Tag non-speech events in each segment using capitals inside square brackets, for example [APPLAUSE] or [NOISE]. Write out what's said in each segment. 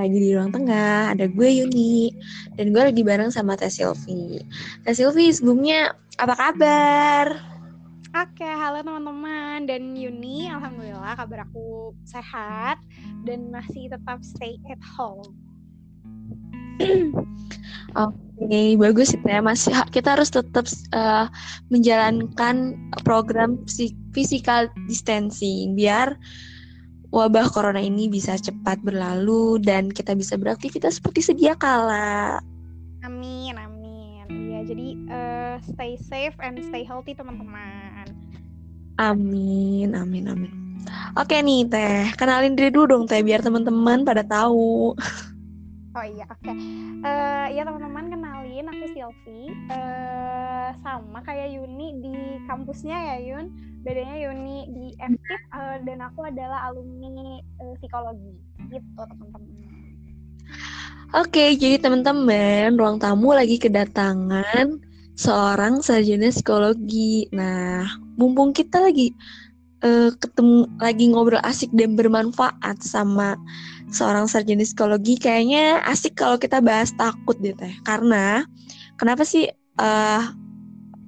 lagi di ruang tengah. Ada gue Yuni dan gue lagi bareng sama Teh Silvi. Teh Silvi sebelumnya apa kabar? Oke, halo teman-teman dan Yuni, alhamdulillah kabar aku sehat dan masih tetap stay at home. Oke, okay, bagus ya. Masih kita harus tetap uh, menjalankan program physical distancing biar wabah corona ini bisa cepat berlalu dan kita bisa beraktivitas seperti sedia kala. Amin, amin. Ya, jadi uh, stay safe and stay healthy teman-teman. Amin, amin, amin. Oke nih Teh, kenalin diri dulu dong Teh biar teman-teman pada tahu. [LAUGHS] Oh iya, oke. Okay. Uh, eh, ya teman-teman kenalin aku Silvi. Uh, sama kayak Yuni di kampusnya ya Yun. Bedanya Yuni di FTIP uh, dan aku adalah alumni uh, psikologi. Gitu teman-teman. Oke, jadi teman-teman, ruang tamu lagi kedatangan seorang sarjana psikologi. Nah, mumpung kita lagi uh, ketemu lagi ngobrol asik dan bermanfaat sama seorang sarjana psikologi kayaknya asik kalau kita bahas takut deh teh. Karena kenapa sih uh,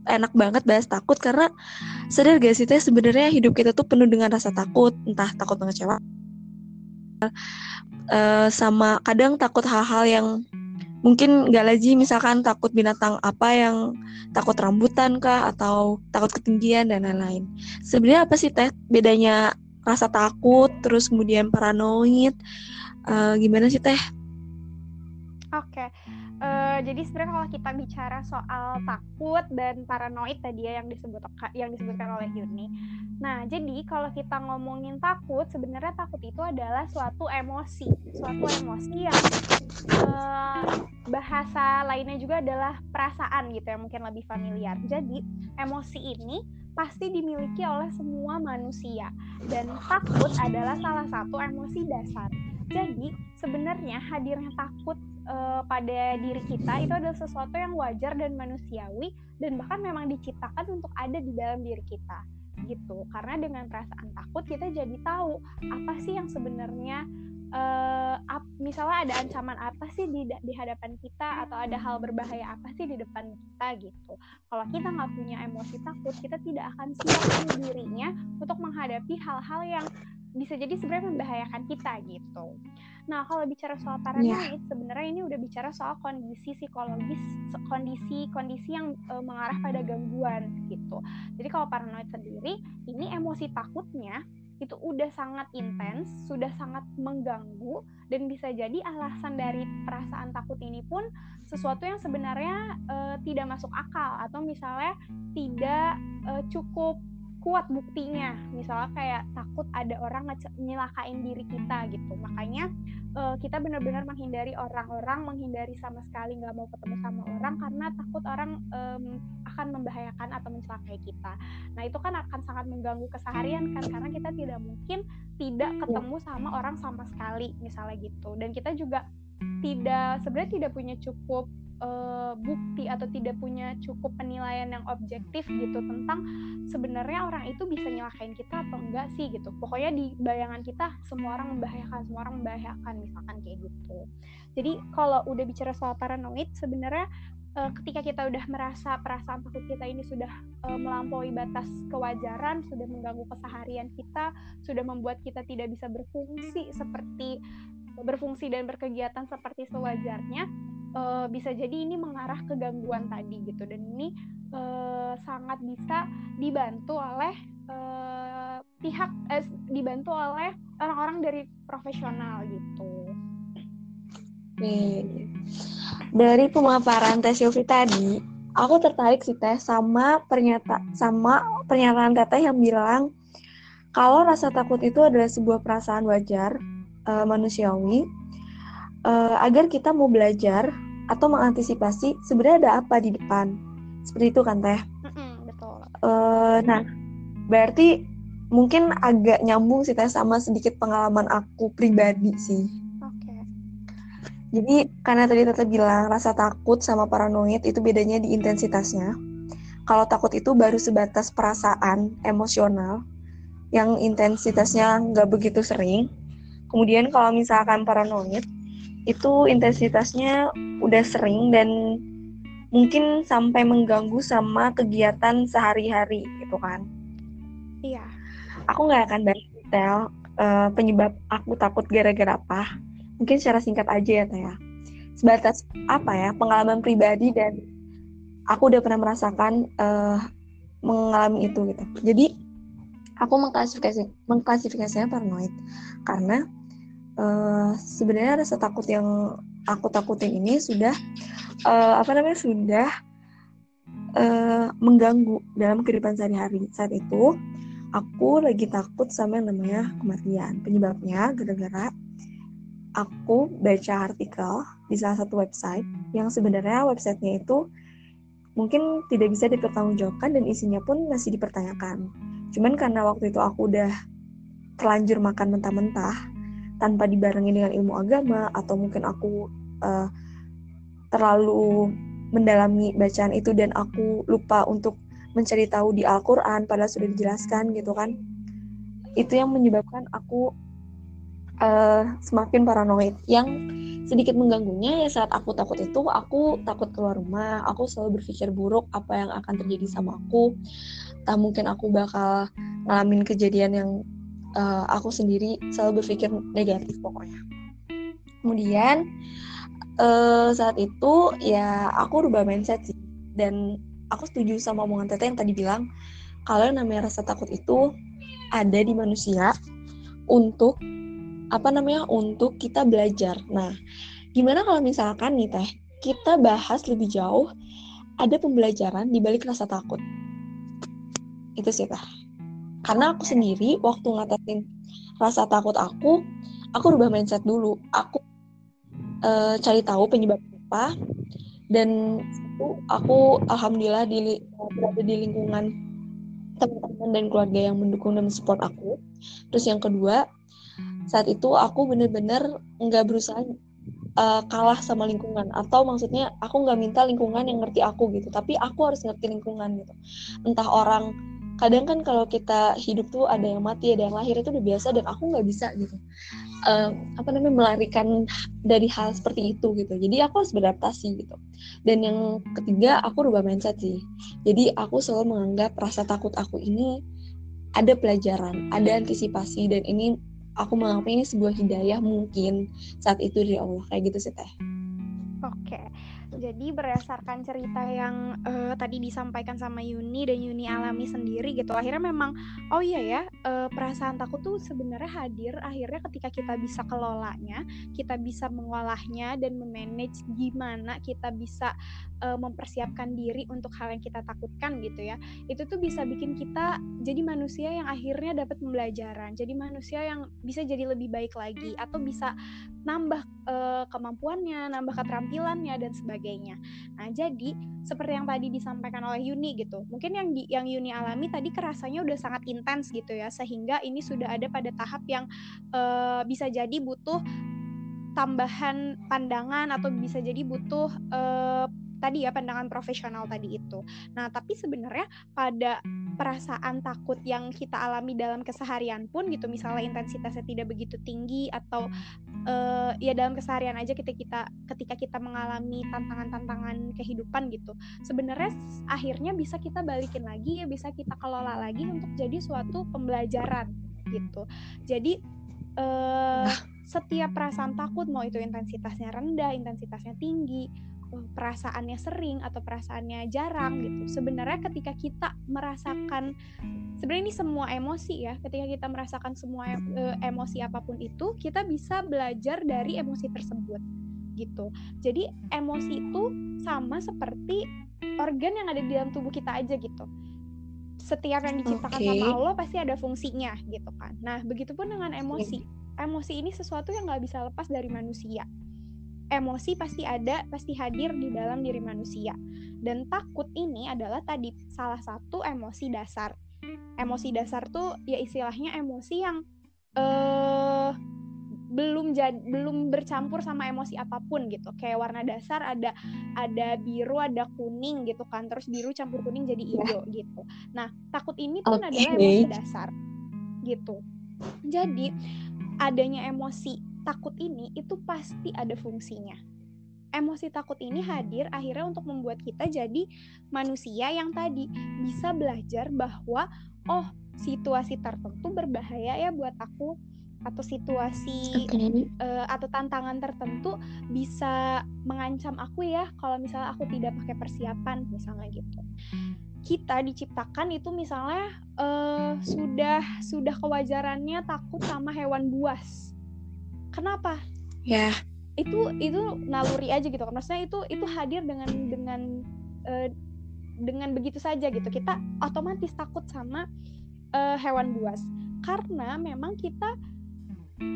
enak banget bahas takut? Karena sadar gak sih teh sebenarnya hidup kita tuh penuh dengan rasa takut. Entah takut mengecewa uh, sama kadang takut hal-hal yang mungkin gak lagi. Misalkan takut binatang apa yang takut rambutan kah? Atau takut ketinggian dan lain-lain. Sebenarnya apa sih teh bedanya rasa takut terus kemudian paranoid. Uh, gimana sih teh? Oke. Okay. uh, eh, jadi sebenarnya kalau kita bicara soal takut dan paranoid tadi ya yang disebut yang disebutkan oleh Yuni. Nah jadi kalau kita ngomongin takut sebenarnya takut itu adalah suatu emosi. Suatu emosi yang uh, bahasa lainnya juga adalah perasaan gitu ya mungkin lebih familiar. Jadi emosi ini pasti dimiliki oleh semua manusia dan takut adalah salah satu emosi dasar. Jadi sebenarnya hadirnya takut uh, pada diri kita itu adalah sesuatu yang wajar dan manusiawi dan bahkan memang diciptakan untuk ada di dalam diri kita gitu. Karena dengan perasaan takut kita jadi tahu apa sih yang sebenarnya uh, ap, misalnya ada ancaman apa sih di, di hadapan kita atau ada hal berbahaya apa sih di depan kita gitu. Kalau kita nggak punya emosi takut, kita tidak akan siap dirinya untuk menghadapi hal-hal yang bisa jadi sebenarnya membahayakan kita gitu. Nah, kalau bicara soal paranoid, yeah. sebenarnya ini udah bicara soal kondisi psikologis, kondisi-kondisi yang e, mengarah pada gangguan gitu. Jadi kalau paranoid sendiri, ini emosi takutnya itu udah sangat intens, sudah sangat mengganggu dan bisa jadi alasan dari perasaan takut ini pun sesuatu yang sebenarnya uh, tidak masuk akal atau misalnya tidak uh, cukup kuat buktinya. Misalnya kayak takut ada orang nyelakain diri kita gitu. Makanya uh, kita benar-benar menghindari orang-orang menghindari sama sekali nggak mau ketemu sama orang karena takut orang um, akan membahayakan atau mencelakai kita. Nah itu kan akan sangat mengganggu keseharian kan karena kita tidak mungkin tidak iya. ketemu sama orang sama sekali misalnya gitu. Dan kita juga tidak sebenarnya tidak punya cukup uh, bukti atau tidak punya cukup penilaian yang objektif gitu tentang sebenarnya orang itu bisa nyelakain kita atau enggak sih gitu. Pokoknya di bayangan kita semua orang membahayakan, semua orang membahayakan misalkan kayak gitu. Jadi kalau udah bicara soal paranoid sebenarnya uh, ketika kita udah merasa perasaan takut kita ini sudah uh, melampaui batas kewajaran, sudah mengganggu keseharian kita, sudah membuat kita tidak bisa berfungsi seperti berfungsi dan berkegiatan seperti sewajarnya, uh, bisa jadi ini mengarah ke gangguan tadi gitu dan ini uh, sangat bisa dibantu oleh uh, pihak eh, dibantu oleh orang-orang dari profesional gitu. Oke. Dari pemaparan Teh tadi, aku tertarik sih Teh sama pernyataan sama pernyataan Teteh yang bilang kalau rasa takut itu adalah sebuah perasaan wajar uh, manusiawi uh, agar kita mau belajar atau mengantisipasi sebenarnya ada apa di depan. Seperti itu kan teh. betul. Uh, nah, berarti mungkin agak nyambung sih teh sama sedikit pengalaman aku pribadi sih. Oke. Jadi karena tadi teteh bilang rasa takut sama paranoid itu bedanya di intensitasnya. Kalau takut itu baru sebatas perasaan emosional yang intensitasnya nggak begitu sering. Kemudian kalau misalkan paranoid itu intensitasnya udah sering dan mungkin sampai mengganggu sama kegiatan sehari-hari gitu kan. Iya. Aku nggak akan bahas detail uh, penyebab aku takut gara-gara apa. Mungkin secara singkat aja ya Teh ya. Sebatas apa ya pengalaman pribadi dan aku udah pernah merasakan uh, mengalami itu gitu. Jadi aku mengklasifikasi mengklasifikasinya paranoid karena uh, sebenarnya rasa takut yang aku takutin ini sudah uh, apa namanya sudah uh, mengganggu dalam kehidupan sehari-hari saat itu aku lagi takut sama yang namanya kematian penyebabnya gara-gara aku baca artikel di salah satu website yang sebenarnya websitenya itu mungkin tidak bisa dipertanggungjawabkan dan isinya pun masih dipertanyakan. Cuman karena waktu itu aku udah terlanjur makan mentah-mentah, tanpa dibarengi dengan ilmu agama atau mungkin aku uh, terlalu mendalami bacaan itu dan aku lupa untuk mencari tahu di Al-Qur'an padahal sudah dijelaskan gitu kan. Itu yang menyebabkan aku uh, semakin paranoid. Yang sedikit mengganggunya ya saat aku takut itu aku takut keluar rumah, aku selalu berpikir buruk apa yang akan terjadi sama aku. Tak mungkin aku bakal ngalamin kejadian yang uh, aku sendiri selalu berpikir negatif pokoknya. Kemudian uh, saat itu ya aku rubah mindset sih dan aku setuju sama omongan Tete yang tadi bilang kalau namanya rasa takut itu ada di manusia untuk apa namanya untuk kita belajar. Nah, gimana kalau misalkan nih Teh kita bahas lebih jauh ada pembelajaran di balik rasa takut. Itu sih Teh karena aku sendiri waktu ngatasin rasa takut aku aku rubah mindset dulu. Aku uh, cari tahu penyebab apa dan itu aku alhamdulillah di berada di lingkungan teman-teman dan keluarga yang mendukung dan support aku. Terus yang kedua saat itu aku bener-bener nggak berusaha uh, kalah sama lingkungan. Atau maksudnya aku nggak minta lingkungan yang ngerti aku gitu tapi aku harus ngerti lingkungan gitu. Entah orang kadang kan kalau kita hidup tuh ada yang mati ada yang lahir itu udah biasa dan aku nggak bisa gitu. Uh, apa namanya melarikan dari hal seperti itu gitu. Jadi aku harus beradaptasi gitu. Dan yang ketiga aku rubah mindset sih. Jadi aku selalu menganggap rasa takut aku ini ada pelajaran ada antisipasi dan ini aku menganggap ini sebuah hidayah mungkin saat itu dari Allah. Kayak gitu sih teh. Oke jadi berdasarkan cerita yang uh, tadi disampaikan sama Yuni dan Yuni alami sendiri gitu, akhirnya memang oh iya ya uh, perasaan takut tuh sebenarnya hadir akhirnya ketika kita bisa kelolanya, kita bisa mengolahnya dan memanage gimana kita bisa uh, mempersiapkan diri untuk hal yang kita takutkan gitu ya. Itu tuh bisa bikin kita jadi manusia yang akhirnya dapat pembelajaran, jadi manusia yang bisa jadi lebih baik lagi atau bisa nambah uh, kemampuannya, nambah keterampilannya dan sebagainya sebagainya. Nah, jadi seperti yang tadi disampaikan oleh Yuni gitu. Mungkin yang di, yang Yuni alami tadi kerasanya udah sangat intens gitu ya, sehingga ini sudah ada pada tahap yang uh, bisa jadi butuh tambahan pandangan atau bisa jadi butuh uh, tadi ya pandangan profesional tadi itu. Nah, tapi sebenarnya pada perasaan takut yang kita alami dalam keseharian pun gitu, misalnya intensitasnya tidak begitu tinggi atau uh, ya dalam keseharian aja kita kita ketika kita mengalami tantangan-tantangan kehidupan gitu, sebenarnya akhirnya bisa kita balikin lagi ya bisa kita kelola lagi untuk jadi suatu pembelajaran gitu. Jadi uh, setiap perasaan takut mau itu intensitasnya rendah, intensitasnya tinggi, perasaannya sering atau perasaannya jarang gitu. Sebenarnya ketika kita merasakan sebenarnya ini semua emosi ya. Ketika kita merasakan semua e, emosi apa pun itu, kita bisa belajar dari emosi tersebut gitu. Jadi emosi itu sama seperti organ yang ada di dalam tubuh kita aja gitu. Setiap yang diciptakan okay. sama Allah pasti ada fungsinya gitu kan. Nah, begitupun dengan emosi. Emosi ini sesuatu yang nggak bisa lepas dari manusia emosi pasti ada, pasti hadir di dalam diri manusia. Dan takut ini adalah tadi salah satu emosi dasar. Emosi dasar tuh ya istilahnya emosi yang uh, belum jad, belum bercampur sama emosi apa pun gitu. Kayak warna dasar ada ada biru, ada kuning gitu kan. Terus biru campur kuning jadi hijau gitu. Nah, takut ini pun okay. adalah emosi dasar gitu. Jadi adanya emosi takut ini itu pasti ada fungsinya. Emosi takut ini hadir akhirnya untuk membuat kita jadi manusia yang tadi bisa belajar bahwa oh situasi tertentu berbahaya ya buat aku atau situasi okay. uh, eh, atau tantangan tertentu bisa mengancam aku ya kalau misalnya aku tidak pakai persiapan misalnya gitu kita diciptakan itu misalnya uh, sudah sudah kewajarannya takut sama hewan buas kenapa ya yeah. itu itu naluri aja gitu kan maksudnya itu itu hadir dengan dengan uh, dengan begitu saja gitu kita otomatis takut sama uh, hewan buas karena memang kita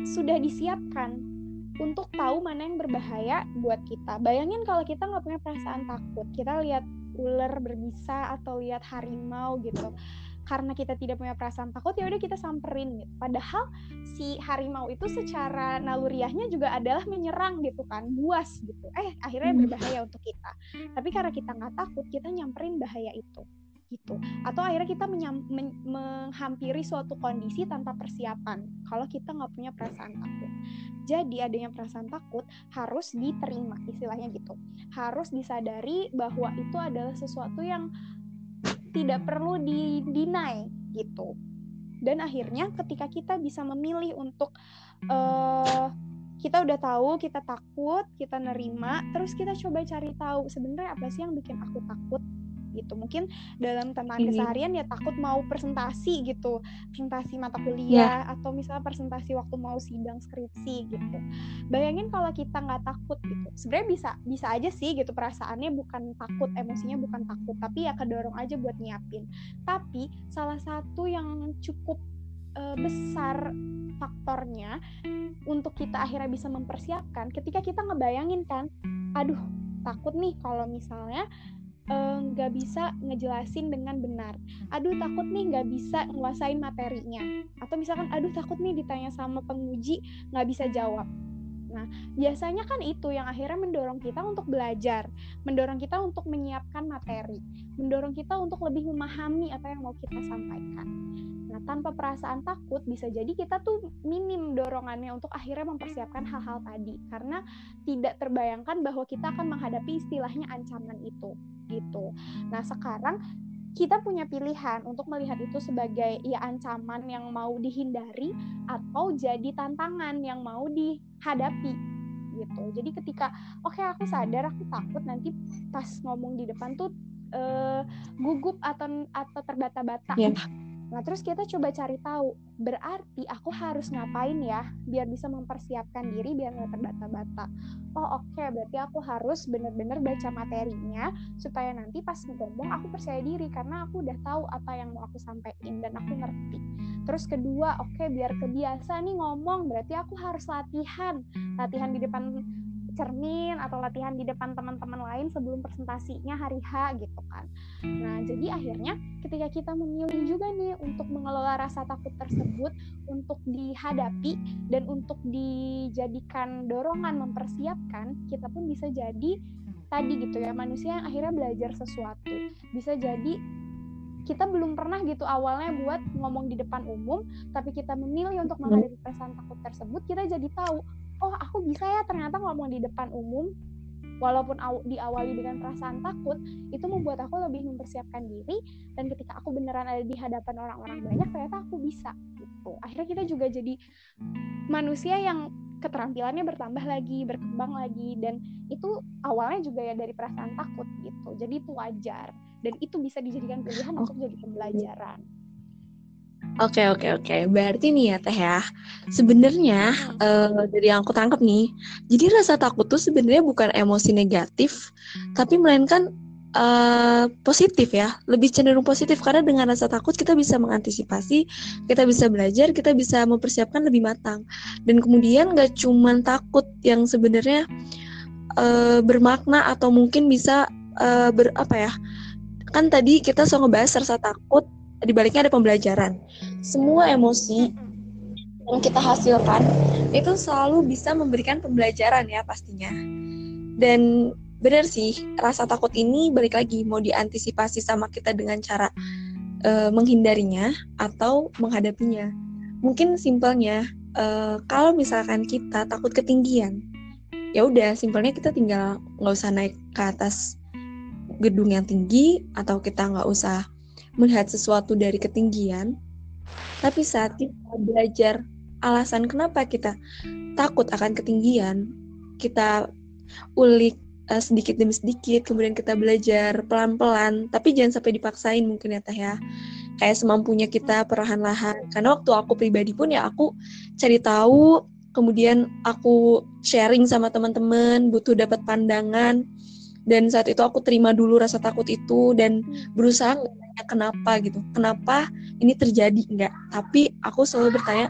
sudah disiapkan untuk tahu mana yang berbahaya buat kita. Bayangin kalau kita nggak punya perasaan takut, kita lihat ular berbisa atau lihat harimau gitu. Karena kita tidak punya perasaan takut, ya udah kita samperin gitu. Padahal si harimau itu secara naluriahnya juga adalah menyerang gitu kan, buas gitu. Eh, akhirnya hmm. berbahaya untuk kita. Tapi karena kita nggak takut, kita nyamperin bahaya itu gitu atau akhirnya kita menyam, men, menghampiri suatu kondisi tanpa persiapan kalau kita nggak punya perasaan takut jadi adanya perasaan takut harus diterima istilahnya gitu harus disadari bahwa itu adalah sesuatu yang tidak perlu di deny gitu. Dan akhirnya ketika kita bisa memilih untuk uh, kita udah tahu kita takut kita nerima terus kita coba cari tahu sebenarnya apa sih yang bikin aku takut gitu mungkin dalam tantangan hmm. keseharian ya takut mau presentasi gitu presentasi mata kuliah yeah. atau misalnya presentasi waktu mau sidang skripsi gitu bayangin kalau kita nggak takut gitu sebenarnya bisa bisa aja sih gitu perasaannya bukan takut emosinya bukan takut tapi ya kedorong aja buat nyiapin tapi salah satu yang cukup uh, besar faktornya untuk kita akhirnya bisa mempersiapkan ketika kita ngebayangin kan aduh takut nih kalau misalnya nggak uh, bisa ngejelasin dengan benar. Aduh takut nih nggak bisa nguasain materinya. Atau misalkan aduh takut nih ditanya sama penguji nggak bisa jawab. Nah biasanya kan itu yang akhirnya mendorong kita untuk belajar, mendorong kita untuk menyiapkan materi, mendorong kita untuk lebih memahami apa yang mau kita sampaikan. Nah, tanpa perasaan takut bisa jadi kita tuh minim dorongannya untuk akhirnya mempersiapkan hal-hal tadi karena tidak terbayangkan bahwa kita akan menghadapi istilahnya ancaman itu gitu. Nah, sekarang kita punya pilihan untuk melihat itu sebagai ya ancaman yang mau dihindari atau jadi tantangan yang mau dihadapi gitu. Jadi ketika oke okay, aku sadar aku takut nanti pas ngomong di depan tuh uh, gugup atau atau terbata-bata. Yeah. Nah, terus kita coba cari tahu, berarti aku harus ngapain ya biar bisa mempersiapkan diri biar nggak terbata-bata. Oh, oke, okay, berarti aku harus benar-benar baca materinya supaya nanti pas ngomong aku percaya diri karena aku udah tahu apa yang mau aku sampaikan dan aku ngerti. Terus kedua, oke, okay, biar kebiasa nih ngomong, berarti aku harus latihan. Latihan di depan cermin atau latihan di depan teman-teman lain sebelum presentasinya hari H gitu kan. Nah, jadi akhirnya ketika kita memilih juga nih untuk mengelola rasa takut tersebut untuk dihadapi dan untuk dijadikan dorongan mempersiapkan, kita pun bisa jadi tadi gitu ya, manusia yang akhirnya belajar sesuatu. Bisa jadi kita belum pernah gitu awalnya buat ngomong di depan umum, tapi kita memilih untuk menghadapi perasaan takut tersebut, kita jadi tahu oh aku bisa ya ternyata ngomong di depan umum. Walaupun aw diawali dengan perasaan takut itu membuat aku lebih mempersiapkan diri. Dan ketika aku beneran ada di hadapan orang-orang banyak ternyata aku bisa gitu. Akhirnya kita juga jadi manusia yang keterampilannya bertambah lagi berkembang lagi. Dan itu awalnya juga ya dari perasaan takut gitu. Jadi itu wajar. Dan itu bisa dijadikan pilihan oh. untuk jadi pembelajaran Oke oke oke. Berarti nih ya Teh ya. Sebenarnya uh, dari yang aku tangkap nih, jadi rasa takut tuh sebenarnya bukan emosi negatif, tapi melainkan uh, positif ya. Lebih cenderung positif karena dengan rasa takut kita bisa mengantisipasi, kita bisa belajar, kita bisa mempersiapkan lebih matang. Dan kemudian gak cuman takut yang sebenarnya uh, bermakna atau mungkin bisa uh, ber apa ya? Kan tadi kita so ngebahas rasa takut di baliknya ada pembelajaran. Semua emosi yang kita hasilkan itu selalu bisa memberikan pembelajaran ya pastinya. Dan benar sih, rasa takut ini balik lagi mau diantisipasi sama kita dengan cara uh, menghindarinya atau menghadapinya. Mungkin simpelnya uh, kalau misalkan kita takut ketinggian ya udah simpelnya kita tinggal nggak usah naik ke atas gedung yang tinggi atau kita nggak usah melihat sesuatu dari ketinggian tapi saat kita belajar alasan kenapa kita takut akan ketinggian kita ulik uh, sedikit demi sedikit kemudian kita belajar pelan-pelan tapi jangan sampai dipaksain mungkin ya teh ya. Kayak semampunya kita perlahan-lahan. Karena waktu aku pribadi pun ya aku cari tahu kemudian aku sharing sama teman-teman butuh dapat pandangan dan saat itu aku terima dulu rasa takut itu dan berusaha nanya kenapa gitu. Kenapa ini terjadi? Enggak. Tapi aku selalu bertanya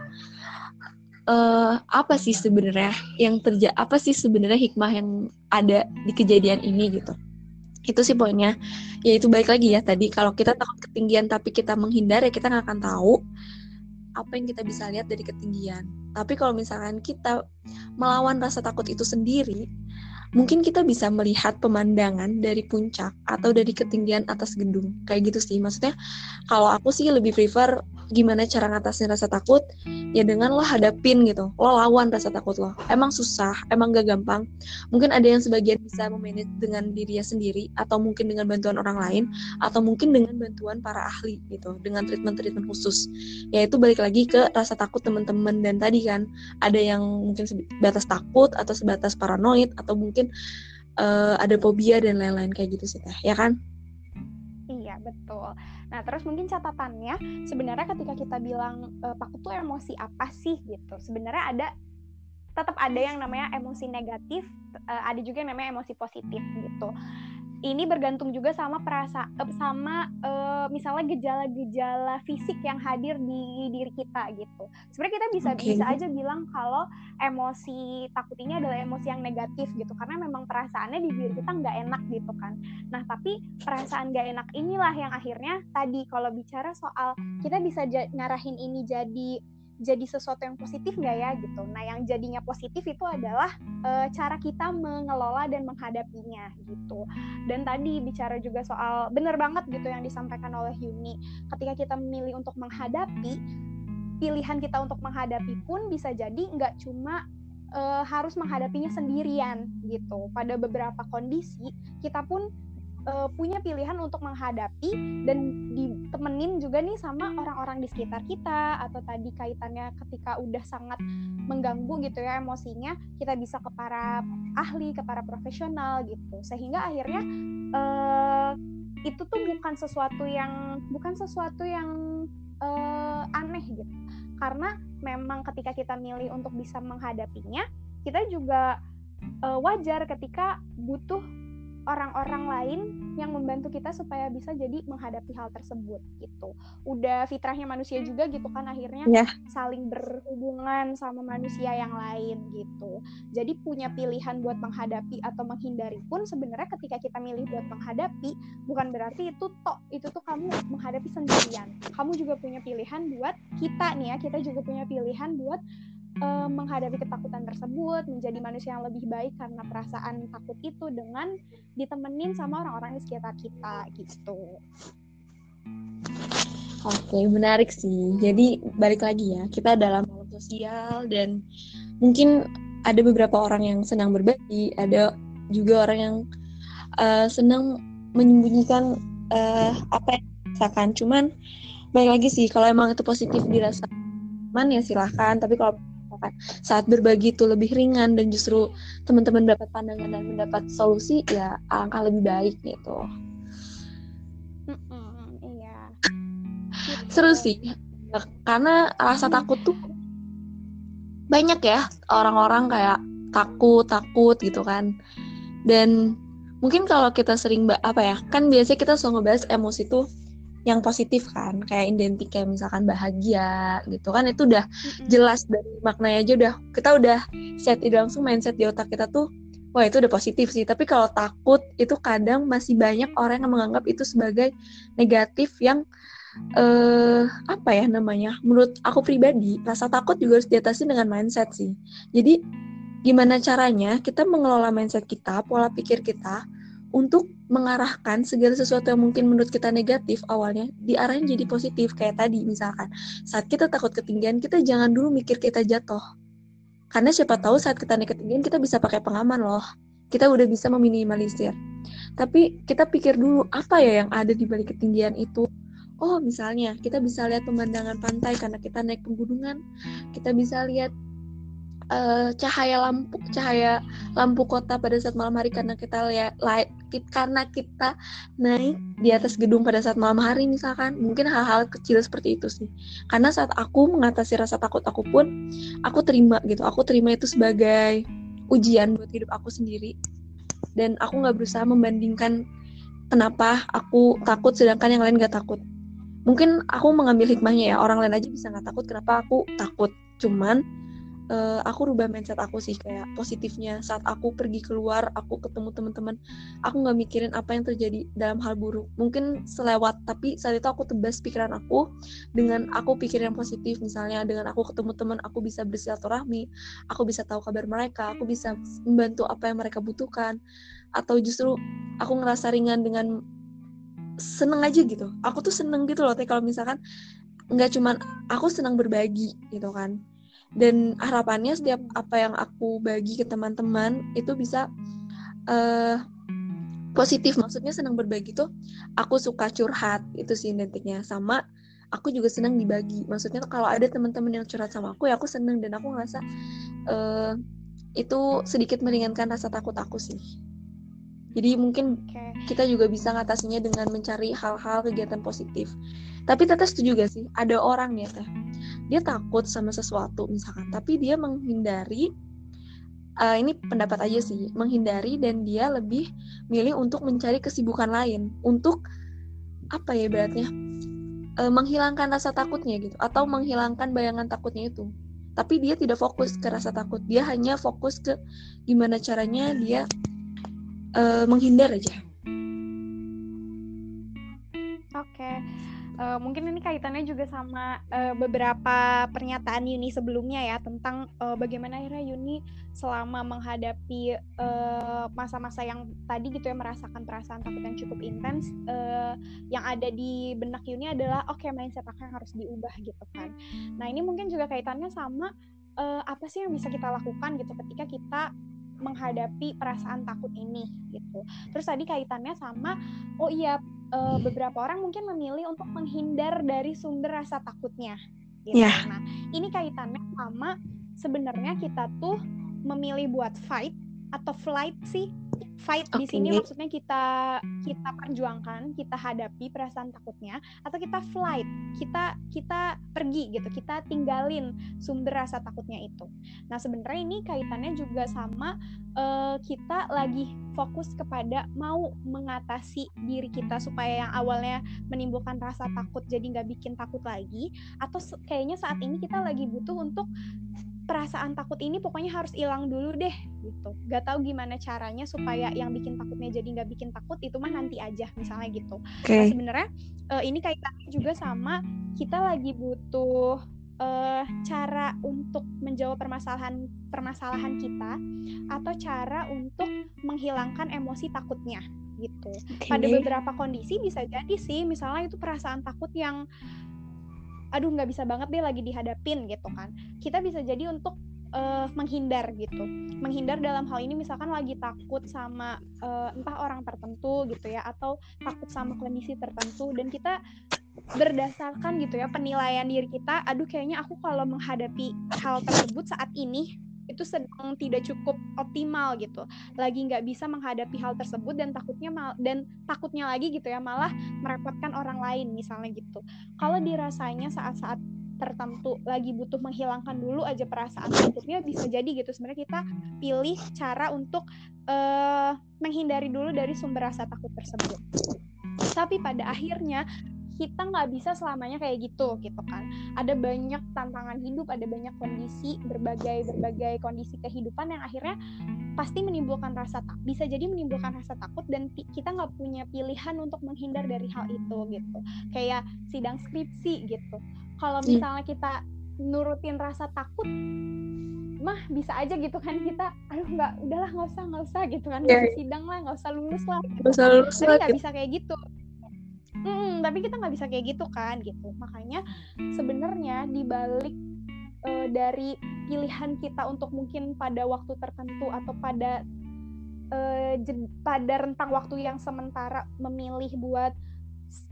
uh, apa sih sebenarnya yang terjadi apa sih sebenarnya hikmah yang ada di kejadian ini? Gitu. Itu sih poinnya. Ya itu baik lagi ya tadi. Kalau kita takut ketinggian tapi kita menghindar ya kita nggak akan tahu apa yang kita bisa lihat dari ketinggian. Tapi kalau misalkan kita melawan rasa takut itu sendiri mungkin kita bisa melihat pemandangan dari puncak atau dari ketinggian atas gedung. Kayak gitu sih maksudnya kalau aku sih lebih prefer gimana cara ngatasin rasa takut? Ya dengan lo hadapin gitu lo lawan rasa takut lo. Emang susah emang gak gampang. Mungkin ada yang sebagian bisa memanage dengan dirinya sendiri atau mungkin dengan bantuan orang lain atau mungkin dengan bantuan para ahli gitu dengan treatment-treatment khusus. Yaitu balik lagi ke rasa takut teman-teman. Dan tadi kan ada yang mungkin sebatas takut atau sebatas paranoid atau mungkin uh, ada fobia dan lain-lain kayak gitu sih teh. Ya kan? Iya betul. Nah, terus mungkin catatannya sebenarnya ketika kita bilang e, takut tuh emosi apa sih gitu. Sebenarnya ada tetap ada yang namanya emosi negatif, e, ada juga yang namanya emosi positif gitu ini bergantung juga sama perasa eh, sama uh, misalnya gejala-gejala fisik yang hadir di diri kita gitu. Sebenarnya kita bisa okay. bisa aja bilang kalau emosi takut ini adalah emosi yang negatif gitu karena memang perasaannya di diri kita nggak enak gitu kan. Nah tapi perasaan nggak enak inilah yang akhirnya tadi kalau bicara soal kita bisa ngarahin ini jadi jadi sesuatu yang positif nggak ya gitu. Nah yang jadinya positif itu adalah e, cara kita mengelola dan menghadapinya gitu. Dan tadi bicara juga soal bener banget gitu yang disampaikan oleh Yuni. Ketika kita memilih untuk menghadapi, pilihan kita untuk menghadapi pun bisa jadi nggak cuma e, harus menghadapinya sendirian gitu. Pada beberapa kondisi kita pun uh, punya pilihan untuk menghadapi dan ditemenin juga nih sama orang-orang di sekitar kita atau tadi kaitannya ketika udah sangat mengganggu gitu ya emosinya kita bisa ke para ahli ke para profesional gitu. Sehingga akhirnya uh, itu tuh bukan sesuatu yang bukan sesuatu yang uh, aneh gitu. Karena memang ketika kita milih untuk bisa menghadapinya kita juga uh, wajar ketika butuh orang-orang lain yang membantu kita supaya bisa jadi menghadapi hal tersebut gitu. Udah fitrahnya manusia juga gitu kan akhirnya yeah. saling berhubungan sama manusia yang lain gitu. Jadi punya pilihan buat menghadapi atau menghindari pun sebenarnya ketika kita milih buat menghadapi bukan berarti itu tok itu tuh kamu menghadapi sendirian. Kamu juga punya pilihan buat kita nih ya, kita juga punya pilihan buat uh, menghadapi ketakutan tersebut, menjadi manusia yang lebih baik karena perasaan takut itu dengan ditemenin sama orang-orang di sekitar kita gitu. Oke, menarik sih. Jadi balik lagi ya, kita dalam makhluk sosial dan mungkin ada beberapa orang yang senang berbagi, ada juga orang yang uh, senang menyembunyikan uh, apa yang dirasakan. Cuman balik lagi sih, kalau emang itu positif dirasa man ya silahkan. Tapi kalau kan. Saat berbagi itu lebih ringan dan justru teman-teman dapat pandangan dan mendapat solusi ya alangkah lebih baik gitu. Iya. Seru sih karena rasa takut tuh banyak ya orang-orang kayak takut takut gitu kan. Dan mungkin kalau kita sering apa ya kan biasanya kita selalu ngebahas emosi tuh yang positif kan kayak identik kayak misalkan bahagia gitu kan itu udah jelas dari maknanya aja udah kita udah set itu langsung mindset di otak kita tuh wah itu udah positif sih. Tapi kalau takut itu kadang masih banyak orang yang menganggap itu sebagai negatif yang eh apa ya namanya menurut aku pribadi rasa takut juga harus diatasi dengan mindset sih. Jadi gimana caranya kita mengelola mindset kita pola pikir kita untuk mengarahkan segala sesuatu yang mungkin menurut kita negatif awalnya diarahin jadi positif kayak tadi misalkan. Saat kita takut ketinggian kita jangan dulu mikir kita jatuh. Karena siapa tahu saat kita naik ketinggian kita bisa pakai pengaman loh. Kita udah bisa meminimalisir. Tapi kita pikir dulu apa ya yang ada di balik ketinggian itu? Oh misalnya kita bisa lihat pemandangan pantai karena kita naik pegunungan. Kita bisa lihat uh, cahaya lampu cahaya lampu kota pada saat malam hari karena kita lihat karena kita naik di atas gedung pada saat malam hari misalkan. Mungkin hal-hal kecil seperti itu sih. Karena saat aku mengatasi rasa takut aku pun aku terima gitu. Aku terima itu sebagai ujian buat hidup aku sendiri. Dan aku nggak berusaha membandingkan kenapa aku takut sedangkan yang lain gak takut. Mungkin aku mengambil hikmahnya ya. Orang lain aja bisa nggak takut kenapa aku takut? Cuman uh, aku rubah mindset aku sih kayak positifnya. Saat aku pergi keluar aku ketemu teman-teman aku nggak mikirin apa yang terjadi dalam hal buruk. Mungkin selewat tapi saat itu aku tebas pikiran aku dengan aku pikir yang positif. Misalnya dengan aku ketemu teman aku bisa bersilaturahmi aku bisa tahu kabar mereka aku bisa membantu apa yang mereka butuhkan. Atau justru aku ngerasa ringan dengan seneng aja gitu. Aku tuh seneng gitu loh kalau misalkan nggak cuman aku senang berbagi gitu kan dan harapannya setiap apa yang aku bagi ke teman-teman itu bisa uh, positif. Maksudnya senang berbagi tuh aku suka curhat itu sih identiknya. Sama aku juga senang dibagi. Maksudnya kalau ada teman-teman yang curhat sama aku ya aku senang. Dan aku ngerasa uh, itu sedikit meringankan rasa takut aku sih. Jadi mungkin okay. kita juga bisa ngatasinya dengan mencari hal-hal kegiatan positif. Tapi teteh setuju gak sih? Ada orang nih teh dia takut sama sesuatu misalkan tapi dia menghindari uh, ini pendapat aja sih menghindari dan dia lebih milih untuk mencari kesibukan lain untuk apa ya beratnya uh, menghilangkan rasa takutnya gitu atau menghilangkan bayangan takutnya itu. Tapi dia tidak fokus ke rasa takut dia hanya fokus ke gimana caranya dia uh, menghindar aja. Oke. okay uh, mungkin ini kaitannya juga sama uh, beberapa pernyataan Yuni sebelumnya ya tentang uh, bagaimana akhirnya Yuni selama menghadapi masa-masa uh, yang tadi gitu ya merasakan perasaan takut yang cukup intens uh, yang ada di benak Yuni adalah oke okay, mindset aku yang harus diubah gitu kan. Nah ini mungkin juga kaitannya sama uh, apa sih yang bisa kita lakukan gitu ketika kita menghadapi perasaan takut ini gitu. Terus tadi kaitannya sama oh iya e, beberapa orang mungkin memilih untuk menghindar dari sumber rasa takutnya gitu. Yeah. Nah, ini kaitannya sama sebenarnya kita tuh memilih buat fight atau flight sih fight okay. di sini maksudnya kita kita perjuangkan, kita hadapi perasaan takutnya atau kita flight, kita kita pergi gitu, kita tinggalin sumber rasa takutnya itu. Nah, sebenarnya ini kaitannya juga sama uh, kita lagi fokus kepada mau mengatasi diri kita supaya yang awalnya menimbulkan rasa takut jadi nggak bikin takut lagi atau kayaknya saat ini kita lagi butuh untuk perasaan takut ini pokoknya harus hilang dulu deh gitu gak tahu gimana caranya supaya yang bikin takutnya jadi nggak bikin takut itu mah nanti aja misalnya gitu okay. nah sebenarnya uh, ini kaitannya juga sama kita lagi butuh uh, cara untuk menjawab permasalahan permasalahan kita atau cara untuk menghilangkan emosi takutnya gitu okay. pada beberapa kondisi bisa jadi sih misalnya itu perasaan takut yang aduh nggak bisa banget deh lagi dihadapin gitu kan. Kita bisa jadi untuk uh, menghindar gitu. Menghindar dalam hal ini misalkan lagi takut sama uh, entah orang tertentu gitu ya atau takut sama kondisi tertentu dan kita berdasarkan gitu ya penilaian diri kita aduh kayaknya aku kalau menghadapi hal tersebut saat ini itu sedang tidak cukup optimal gitu. Lagi nggak bisa menghadapi hal tersebut dan takutnya mal dan takutnya lagi gitu ya malah merepotkan orang lain misalnya gitu. Kalau dirasanya saat-saat tertentu lagi butuh menghilangkan dulu aja perasaan takutnya bisa jadi gitu. Sebenarnya kita pilih cara untuk uh, menghindari dulu dari sumber rasa takut tersebut. Tapi pada akhirnya kita nggak bisa selamanya kayak gitu gitu kan. Ada banyak tantangan hidup ada banyak kondisi berbagai berbagai kondisi kehidupan yang akhirnya pasti menimbulkan rasa tak bisa jadi menimbulkan rasa takut dan kita nggak punya pilihan untuk menghindar dari hal itu gitu. Kayak sidang skripsi gitu. Kalau iya. misalnya kita nurutin rasa takut mah bisa aja gitu kan kita aduh nggak udahlah nggak usah nggak usah gitu kan. Nggak yeah. sidang lah nggak usah lulus lah. Nggak usah lulus tapi nggak bisa kayak gitu hmm, tapi kita nggak bisa kayak gitu kan gitu makanya sebenarnya dibalik uh, dari pilihan kita untuk mungkin pada waktu tertentu atau pada uh, pada rentang waktu yang sementara memilih buat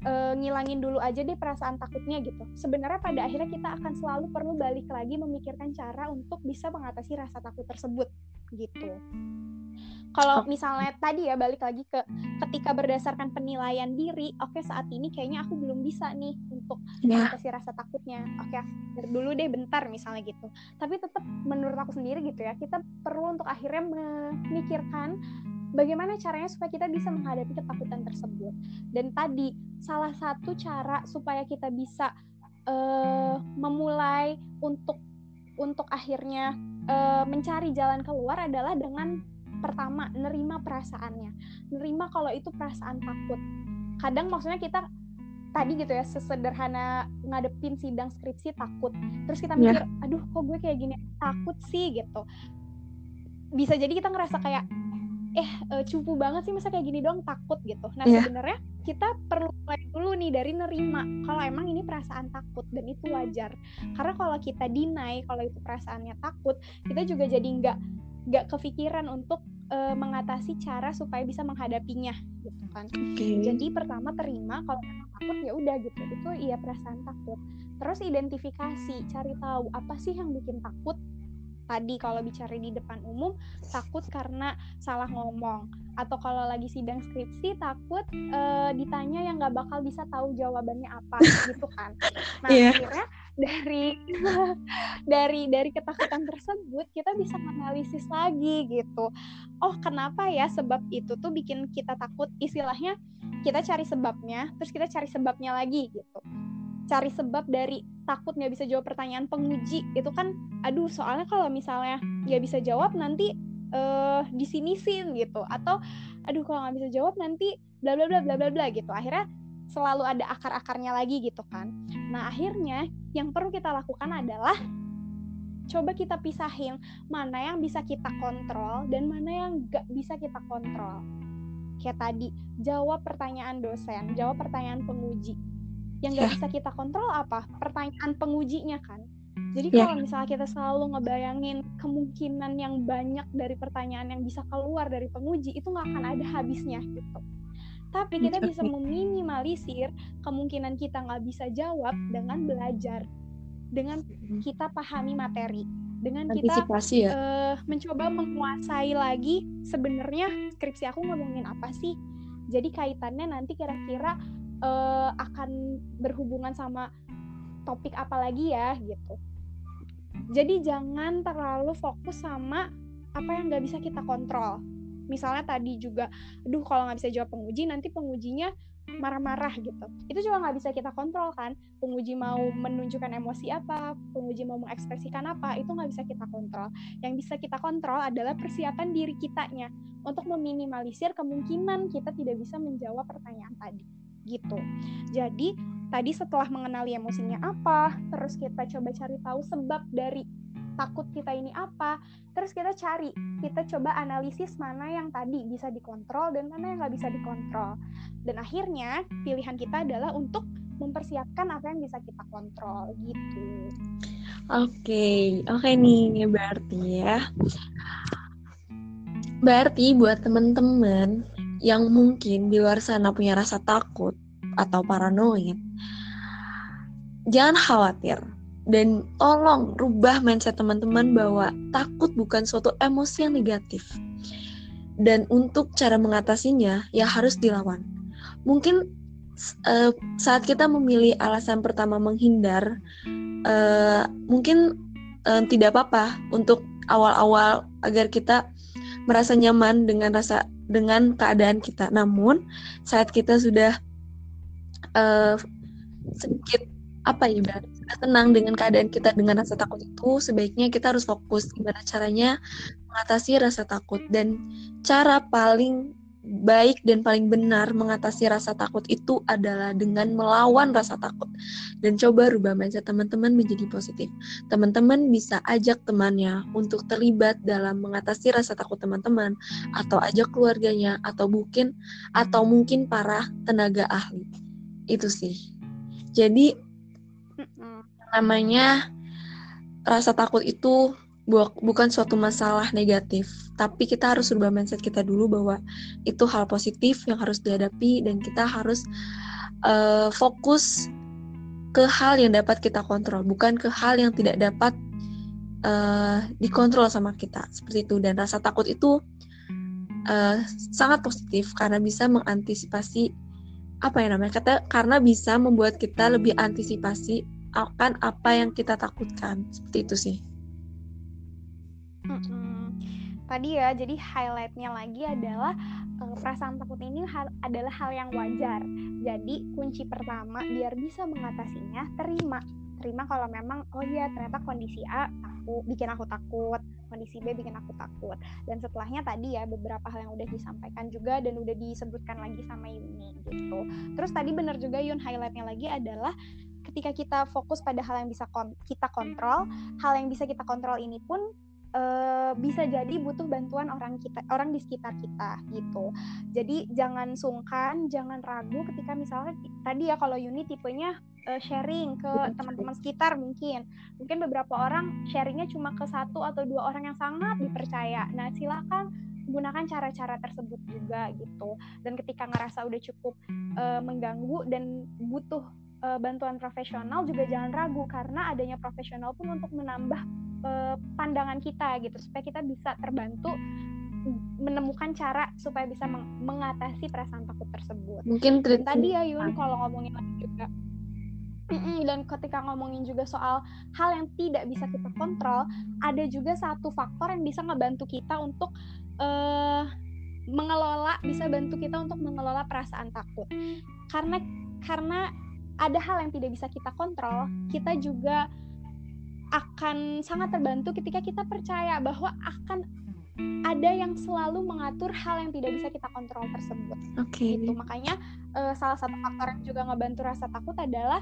uh, ngilangin dulu aja deh perasaan takutnya gitu. Sebenarnya pada akhirnya kita akan selalu perlu balik lagi memikirkan cara untuk bisa mengatasi rasa takut tersebut gitu. Kalau misalnya tadi ya balik lagi ke ketika berdasarkan penilaian diri, oke okay, saat ini kayaknya aku belum bisa nih untuk ya. mengatasi rasa takutnya. Oke, okay, dulu deh bentar misalnya gitu. Tapi tetap menurut aku sendiri gitu ya, kita perlu untuk akhirnya memikirkan bagaimana caranya supaya kita bisa menghadapi ketakutan tersebut. Dan tadi salah satu cara supaya kita bisa uh, memulai untuk untuk akhirnya uh, mencari jalan keluar adalah dengan pertama nerima perasaannya, nerima kalau itu perasaan takut. Kadang maksudnya kita tadi gitu ya sesederhana ngadepin sidang skripsi takut terus kita iya. mikir yeah. aduh kok gue kayak gini takut sih gitu bisa jadi kita ngerasa kayak eh uh, cupu banget sih masa kayak gini doang takut gitu. Nah yeah. sebenarnya kita perlu mulai dulu nih dari nerima kalau emang ini perasaan takut dan itu wajar. Karena kalau kita deny kalau itu perasaannya takut, kita juga jadi nggak nggak kepikiran untuk uh, mengatasi cara supaya bisa menghadapinya gitu kan. Okay. Jadi pertama terima kalau emang takut ya udah gitu. Itu iya perasaan takut. Terus identifikasi, cari tahu apa sih yang bikin takut tadi kalau bicara di depan umum takut karena salah ngomong. Atau kalau lagi sidang skripsi takut uh, ditanya yang nggak bakal bisa tahu jawabannya apa [LAUGHS] gitu kan. Nah yeah. akhirnya dari [LAUGHS] dari dari ketakutan tersebut kita bisa menganalisis lagi gitu. Oh kenapa ya sebab itu tuh bikin kita takut? Istilahnya kita cari sebabnya terus kita cari sebabnya lagi gitu. Cari sebab dari takut nggak bisa jawab pertanyaan penguji itu kan aduh soalnya kalau misalnya nggak bisa jawab nanti uh, disinisin gitu. Atau aduh kalau nggak bisa jawab nanti bla bla bla bla bla bla gitu. Akhirnya selalu ada akar-akarnya lagi gitu kan. Nah akhirnya yang perlu kita lakukan adalah coba kita pisahin mana yang bisa kita kontrol dan mana yang nggak bisa kita kontrol. Kayak tadi jawab pertanyaan dosen jawab pertanyaan penguji yang nggak yeah. bisa kita kontrol apa pertanyaan pengujinya kan jadi yeah. kalau misalnya kita selalu ngebayangin kemungkinan yang banyak dari pertanyaan yang bisa keluar dari penguji itu nggak akan ada habisnya gitu tapi kita bisa meminimalisir kemungkinan kita nggak bisa jawab dengan belajar dengan hmm. kita pahami materi dengan kita ya? uh, mencoba menguasai lagi sebenarnya skripsi aku ngomongin apa sih jadi kaitannya nanti kira-kira uh, akan berhubungan sama topik apa lagi ya gitu. Jadi jangan terlalu fokus sama apa yang nggak bisa kita kontrol. Misalnya tadi juga, aduh kalau nggak bisa jawab penguji nanti pengujinya marah-marah gitu. Itu juga nggak bisa kita kontrol kan. Penguji mau menunjukkan emosi apa, penguji mau mengekspresikan apa, itu nggak bisa kita kontrol. Yang bisa kita kontrol adalah persiapan diri kitanya untuk meminimalisir kemungkinan kita tidak bisa menjawab pertanyaan tadi gitu. Jadi tadi setelah mengenali emosinya apa, terus kita coba cari tahu sebab dari takut kita ini apa, terus kita cari, kita coba analisis mana yang tadi bisa dikontrol dan mana yang nggak bisa dikontrol. Dan akhirnya pilihan kita adalah untuk mempersiapkan apa yang bisa kita kontrol gitu. Oke, okay. oke okay nih berarti ya. Berarti buat temen-temen yang mungkin di luar sana punya rasa takut atau paranoid, jangan khawatir dan tolong rubah mindset teman-teman bahwa takut bukan suatu emosi yang negatif. Dan untuk cara mengatasinya ya harus dilawan. Mungkin uh, saat kita memilih alasan pertama menghindar, uh, mungkin uh, tidak apa-apa untuk awal-awal agar kita merasa nyaman dengan rasa dengan keadaan kita. Namun saat kita sudah uh, sedikit apa ya berarti tenang dengan keadaan kita dengan rasa takut itu sebaiknya kita harus fokus gimana caranya mengatasi rasa takut dan cara paling baik dan paling benar mengatasi rasa takut itu adalah dengan melawan rasa takut dan coba rubah mindset teman-teman menjadi positif. Teman-teman bisa ajak temannya untuk terlibat dalam mengatasi rasa takut teman-teman atau ajak keluarganya atau mungkin atau mungkin para tenaga ahli. Itu sih. Jadi namanya rasa takut itu bukan suatu masalah negatif, tapi kita harus rubah mindset kita dulu bahwa itu hal positif yang harus dihadapi dan kita harus uh, fokus ke hal yang dapat kita kontrol, bukan ke hal yang tidak dapat uh, dikontrol sama kita seperti itu. Dan rasa takut itu uh, sangat positif karena bisa mengantisipasi apa ya namanya kata karena bisa membuat kita lebih antisipasi akan apa yang kita takutkan seperti itu sih. Mm-mm. Tadi ya, jadi highlightnya lagi adalah uh, perasaan takut ini hal, adalah hal yang wajar. Jadi kunci pertama biar bisa mengatasinya, terima. Terima kalau memang, oh iya ternyata kondisi A aku bikin aku takut, kondisi B bikin aku takut. Dan setelahnya tadi ya beberapa hal yang udah disampaikan juga dan udah disebutkan lagi sama Yuni gitu. Terus tadi benar juga Yun highlightnya lagi adalah ketika kita fokus pada hal yang bisa kon kita kontrol, hal yang bisa kita kontrol ini pun uh, bisa jadi butuh bantuan orang kita orang di sekitar kita gitu. Jadi jangan sungkan jangan ragu ketika misalnya tadi ya kalau Yuni tipenya uh, sharing ke teman-teman sekitar mungkin. Mungkin beberapa orang sharingnya cuma ke satu atau dua orang yang sangat dipercaya. Nah silakan gunakan cara-cara tersebut juga gitu. Dan ketika ngerasa udah cukup uh, mengganggu dan butuh uh, bantuan profesional juga jangan ragu karena adanya profesional pun untuk menambah uh, pandangan kita gitu supaya kita bisa terbantu menemukan cara supaya bisa meng mengatasi perasaan takut tersebut. Mungkin tadi ya Yun kalau ngomongin lagi juga dan ketika ngomongin juga soal hal yang tidak bisa kita kontrol, ada juga satu faktor yang bisa ngebantu kita untuk uh, mengelola, bisa bantu kita untuk mengelola perasaan takut. Karena karena ada hal yang tidak bisa kita kontrol, kita juga akan sangat terbantu ketika kita percaya bahwa akan ada yang selalu mengatur hal yang tidak bisa kita kontrol tersebut. Oke. Okay. Gitu. Makanya uh, salah satu faktor yang juga ngebantu rasa takut adalah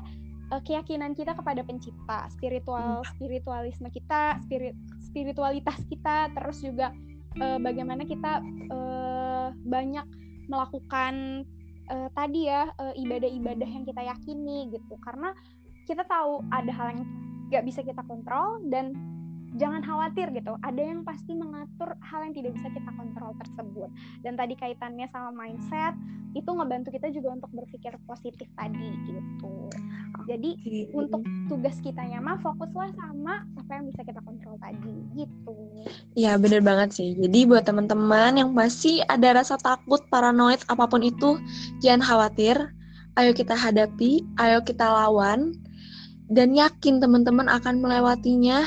uh, keyakinan kita kepada pencipta, spiritual hmm. spiritualisme kita, spirit spiritualitas kita, terus juga uh, bagaimana kita uh, banyak melakukan uh, tadi ya ibadah-ibadah yang kita yakini gitu. Karena kita tahu ada hal yang gak bisa kita kontrol dan jangan khawatir gitu. Ada yang pasti mengatur hal yang tidak bisa kita kontrol tersebut. Dan tadi kaitannya sama mindset itu ngebantu kita juga untuk berpikir positif tadi gitu. Jadi okay. untuk tugas kitanya mah fokuslah sama apa yang bisa kita kontrol tadi gitu. Ya bener banget sih. Jadi buat teman-teman yang masih ada rasa takut paranoid apa pun itu jangan khawatir. Ayo kita hadapi ayo kita lawan dan yakin teman-teman akan melewatinya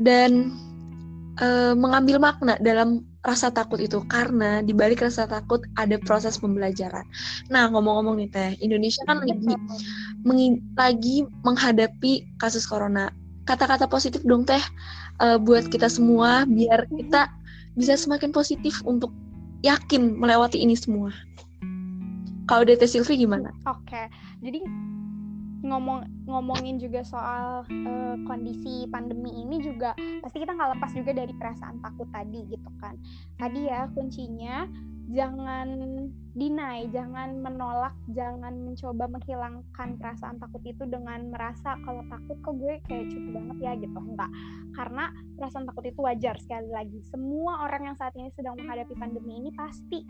dan e, mengambil makna dalam rasa takut itu karena di balik rasa takut ada proses pembelajaran. Nah ngomong-ngomong nih teh, Indonesia kan lagi mengi- lagi menghadapi kasus corona. Kata-kata positif dong teh e, buat kita semua biar kita bisa semakin positif untuk yakin melewati ini semua. Kalau DT Silvi gimana? Oke, jadi ngomong ngomongin juga soal uh, kondisi pandemi ini juga pasti kita nggak lepas juga dari perasaan takut tadi gitu kan. Tadi ya kuncinya jangan deny jangan menolak jangan mencoba menghilangkan perasaan takut itu dengan merasa kalau takut kok gue kayak cukup banget ya gitu. Enggak karena perasaan takut itu wajar sekali lagi. Semua orang yang saat ini sedang menghadapi pandemi ini pasti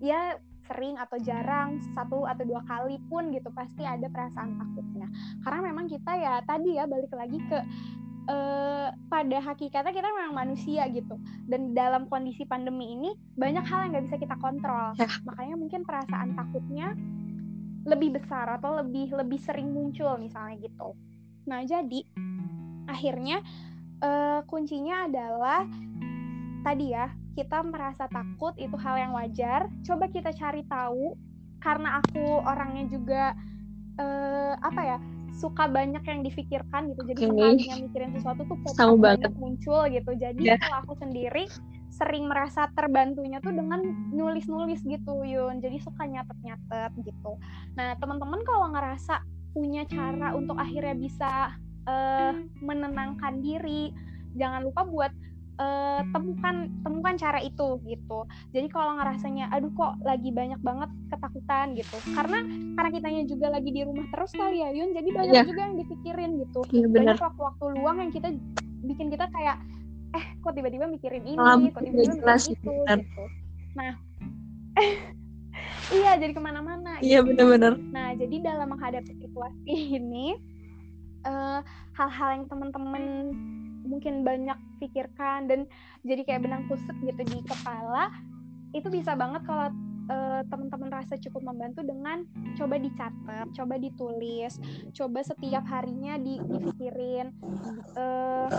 ya sering atau jarang satu atau dua kali pun gitu pasti ada perasaan takutnya. Karena memang kita ya tadi ya balik lagi ke uh, pada hakikatnya kita memang manusia gitu. Dan dalam kondisi pandemi ini banyak hal yang nggak bisa kita kontrol. Ya. makanya mungkin perasaan takutnya lebih besar atau lebih lebih sering muncul misalnya gitu. Nah jadi akhirnya uh, kuncinya adalah tadi ya kita merasa takut itu hal yang wajar. Coba kita cari tahu karena aku orangnya juga uh, apa ya suka banyak yang difikirkan gitu. Jadi okay. sekalinya mikirin sesuatu tuh Sama banget. muncul gitu. Jadi yeah. kalau aku sendiri sering merasa terbantunya tuh dengan nulis-nulis gitu Yun. Jadi suka nyatet-nyatet gitu. Nah teman-teman kalau ngerasa punya cara untuk akhirnya bisa uh, menenangkan diri jangan lupa buat uh, temukan temukan cara itu gitu. Jadi kalau ngerasanya aduh kok lagi banyak banget ketakutan gitu. Karena karena kitanya juga lagi di rumah terus kali ya Yun. Jadi banyak yeah. juga yang dipikirin gitu. Yeah, banyak waktu-waktu luang yang kita bikin kita kayak eh kok tiba-tiba mikirin ini kok tiba-tiba mikirin itu gitu. Nah [LAUGHS] iya jadi ke mana-mana iya gitu. benar-benar. Nah jadi dalam menghadapi situasi ini hal eh, hal-hal yang teman-teman mungkin banyak pikirkan dan jadi kayak benang kusut gitu di kepala itu bisa banget kalau uh, teman-teman rasa cukup membantu dengan coba dicatat, coba ditulis, coba setiap harinya di, dipikirin. Uh,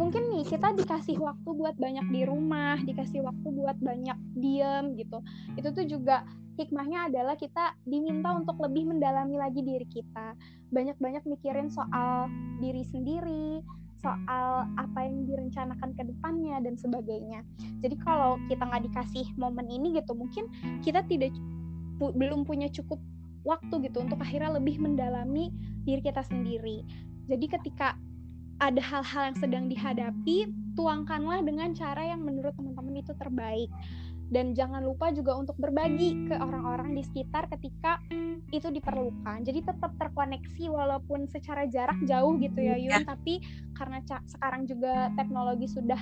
mungkin nih kita dikasih waktu buat banyak di rumah, dikasih waktu buat banyak diem gitu. Itu tuh juga hikmahnya adalah kita diminta untuk lebih mendalami lagi diri kita. Banyak-banyak mikirin soal diri sendiri, soal apa yang direncanakan ke depannya dan sebagainya. Jadi kalau kita nggak dikasih momen ini gitu, mungkin kita tidak pu belum punya cukup waktu gitu untuk akhirnya lebih mendalami diri kita sendiri. Jadi ketika ada hal-hal yang sedang dihadapi, tuangkanlah dengan cara yang menurut teman-teman itu terbaik dan jangan lupa juga untuk berbagi ke orang-orang di sekitar ketika itu diperlukan. Jadi tetap terkoneksi walaupun secara jarak jauh gitu ya Yun, ya. tapi karena sekarang juga teknologi sudah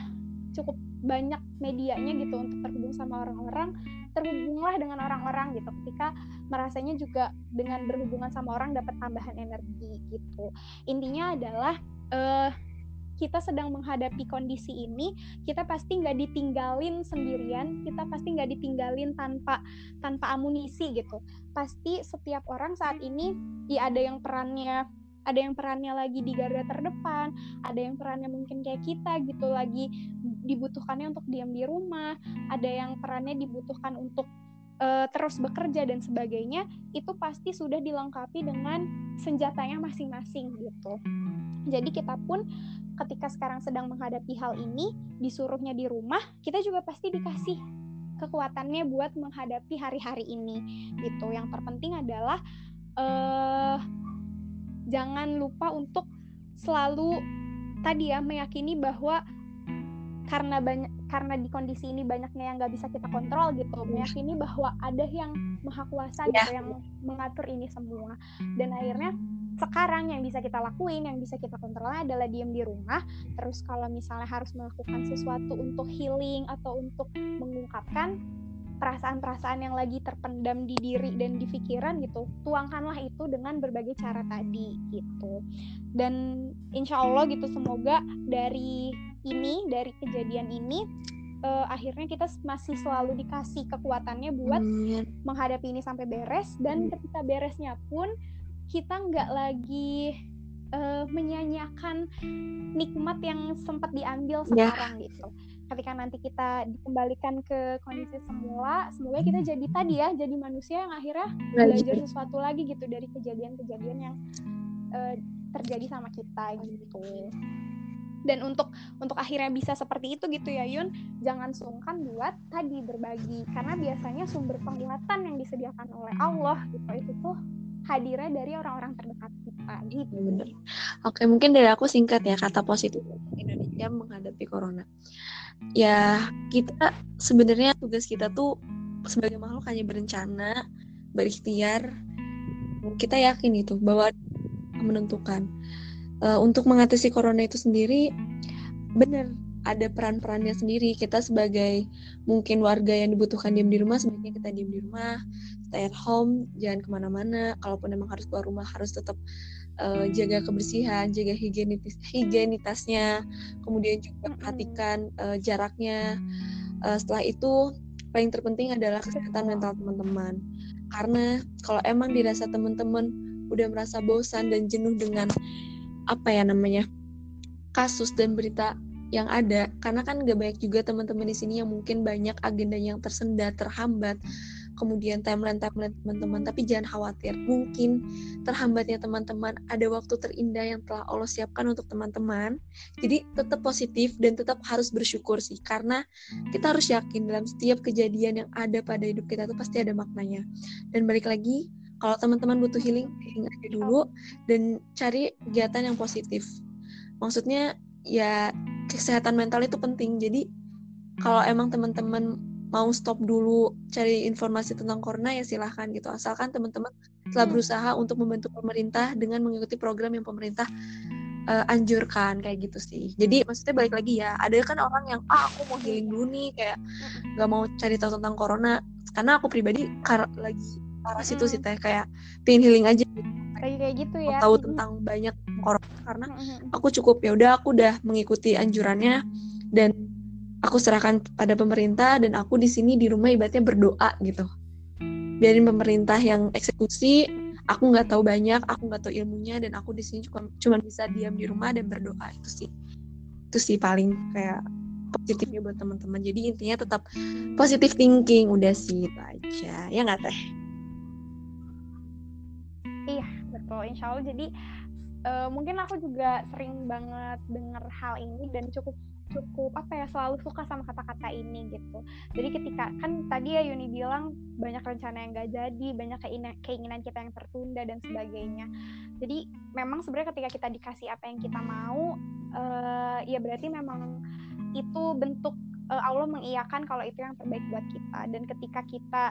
cukup banyak medianya gitu untuk terhubung sama orang-orang, terhubunglah dengan orang-orang gitu. Ketika merasanya juga dengan berhubungan sama orang dapat tambahan energi gitu. Intinya adalah uh, kita sedang menghadapi kondisi ini, kita pasti nggak ditinggalin sendirian, kita pasti nggak ditinggalin tanpa tanpa amunisi gitu. Pasti setiap orang saat ini ya ada yang perannya ada yang perannya lagi di garda terdepan, ada yang perannya mungkin kayak kita gitu lagi dibutuhkannya untuk diam di rumah, ada yang perannya dibutuhkan untuk uh, terus bekerja dan sebagainya, itu pasti sudah dilengkapi dengan senjatanya masing-masing gitu. Jadi kita pun ketika sekarang sedang menghadapi hal ini, disuruhnya di rumah, kita juga pasti dikasih kekuatannya buat menghadapi hari-hari ini gitu. Yang terpenting adalah uh, jangan lupa untuk selalu tadi ya meyakini bahwa karena banyak karena di kondisi ini banyaknya yang nggak bisa kita kontrol gitu meyakini bahwa ada yang maha kuasa gitu iya. yang mengatur ini semua dan akhirnya sekarang yang bisa kita lakuin, yang bisa kita kontrol adalah diem di rumah. Terus kalau misalnya harus melakukan sesuatu untuk healing atau untuk mengungkapkan perasaan-perasaan yang lagi terpendam di diri dan di pikiran gitu, tuangkanlah itu dengan berbagai cara tadi gitu. Dan insya Allah gitu semoga dari ini, dari kejadian ini uh, akhirnya kita masih selalu dikasih kekuatannya buat hmm. menghadapi ini sampai beres dan ketika beresnya pun kita nggak lagi uh, menyanyiakan nikmat yang sempat diambil ya. sekarang yeah. gitu. Ketika nanti kita dikembalikan ke kondisi semula, semoga kita jadi tadi ya, jadi manusia yang akhirnya belajar sesuatu lagi gitu dari kejadian-kejadian yang uh, terjadi sama kita gitu. Dan untuk untuk akhirnya bisa seperti itu gitu ya Yun, jangan sungkan buat tadi berbagi karena biasanya sumber penguatan yang disediakan oleh Allah gitu itu tuh hadirnya dari orang-orang terdekat kita gitu. Bener. Oke, mungkin dari aku singkat ya kata positif Indonesia menghadapi corona. Ya, kita sebenarnya tugas kita tuh sebagai makhluk hanya berencana, berikhtiar. Kita yakin itu bahwa menentukan uh, untuk mengatasi corona itu sendiri benar ada peran-perannya sendiri. Kita sebagai mungkin warga yang dibutuhkan diam di rumah, sebaiknya kita diam di rumah, stay at home, jangan ke mana-mana. Kalaupun memang harus keluar rumah, harus tetap uh, jaga kebersihan, jaga higienitas higienitasnya, kemudian juga perhatikan uh, jaraknya. Uh, setelah itu, paling terpenting adalah kesehatan mental teman-teman. Karena kalau emang dirasa teman-teman udah merasa bosan dan jenuh dengan apa ya namanya kasus dan berita yang ada karena kan gak banyak juga teman-teman di sini yang mungkin banyak agenda yang tersendat terhambat kemudian timeline-timeline teman-teman, tapi jangan khawatir. Mungkin terhambatnya teman-teman ada waktu terindah yang telah Allah siapkan untuk teman-teman. Jadi tetap positif dan tetap harus bersyukur sih, karena kita harus yakin dalam setiap kejadian yang ada pada hidup kita itu pasti ada maknanya. Dan balik lagi, kalau teman-teman butuh healing, healing aja dulu dan cari kegiatan yang positif. Maksudnya ya kesehatan mental itu penting. Jadi kalau emang teman-teman mau stop dulu cari informasi tentang corona ya silahkan gitu. Asalkan teman-teman telah berusaha untuk membantu pemerintah dengan mengikuti program yang pemerintah uh, anjurkan kayak gitu sih. Jadi maksudnya balik lagi ya ada kan orang yang ah aku mau healing dulu nih kayak nggak mau cari tahu tentang corona. Karena aku pribadi kar lagi parah situ sih teh. Kayak pengen healing aja gitu. kayak kayak gitu ya. Tahu tentang banyak corona karena aku cukup ya udah aku udah mengikuti anjurannya dan aku serahkan pada pemerintah dan aku di sini di rumah ibaratnya berdoa gitu. Biarin pemerintah yang eksekusi aku nggak tahu banyak aku nggak tahu ilmunya dan aku di sini cuma cuma bisa diam di rumah dan berdoa itu sih. Itu sih paling kayak positifnya buat teman-teman. Jadi intinya tetap positif thinking udah sih itu aja. Ya nggak teh? Iya betul. Insya Allah. Jadi uh, mungkin aku juga sering banget dengar hal ini dan cukup cukup apa ya selalu suka sama kata-kata ini gitu. Jadi ketika kan tadi ya Yuni bilang banyak rencana yang gak jadi, banyak keinginan, kita yang tertunda dan sebagainya. Jadi memang sebenarnya ketika kita dikasih apa yang kita mau, uh, ya berarti memang itu bentuk uh, Allah mengiyakan kalau itu yang terbaik buat kita. Dan ketika kita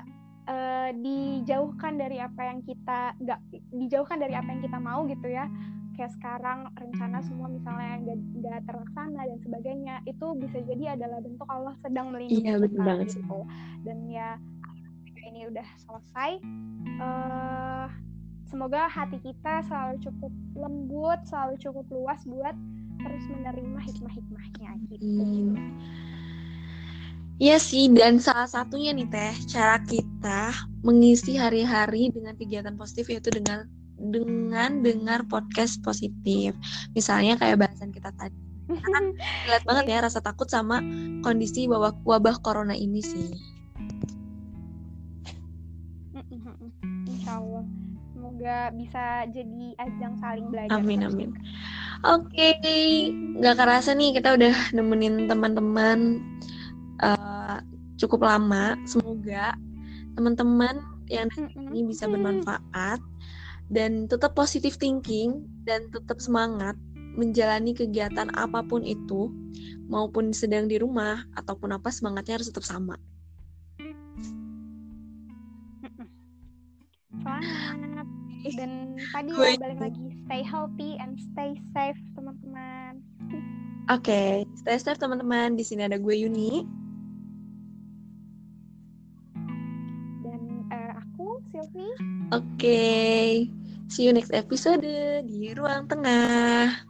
uh, dijauhkan dari apa yang kita nggak dijauhkan dari apa yang kita mau gitu ya kayak sekarang rencana semua misalnya nggak terlaksana dan sebagainya itu bisa jadi adalah bentuk Allah sedang melindungi iya, kita banget gitu. dan ya ini udah selesai. Uh, semoga hati kita selalu cukup lembut selalu cukup luas buat terus menerima hikmah-hikmahnya gitu. Hmm. Iya sih, dan salah satunya nih Teh, cara kita mengisi hari-hari dengan kegiatan positif yaitu dengan dengan dengar podcast positif. Misalnya kayak bahasan kita tadi. kan [LAUGHS] lihat banget ya rasa takut sama kondisi wabah, wabah corona ini sih. Insya Allah. Semoga bisa jadi ajang saling belajar. Amin, amin. Oke, okay. nggak kerasa nih kita udah nemenin teman-teman uh, cukup lama. Semoga teman-teman yang ini bisa bermanfaat dan tetap positive thinking dan tetap semangat menjalani kegiatan apa pun itu maupun sedang di rumah ataupun apa semangatnya harus tetap sama. Semangat dan tadi ya balik lagi stay healthy and stay safe teman-teman. Oke, okay, stay safe teman-teman. Di sini ada gue Yuni. Dan uh, aku Sylvie. Oke. Okay. See you next episode di Ruang Tengah.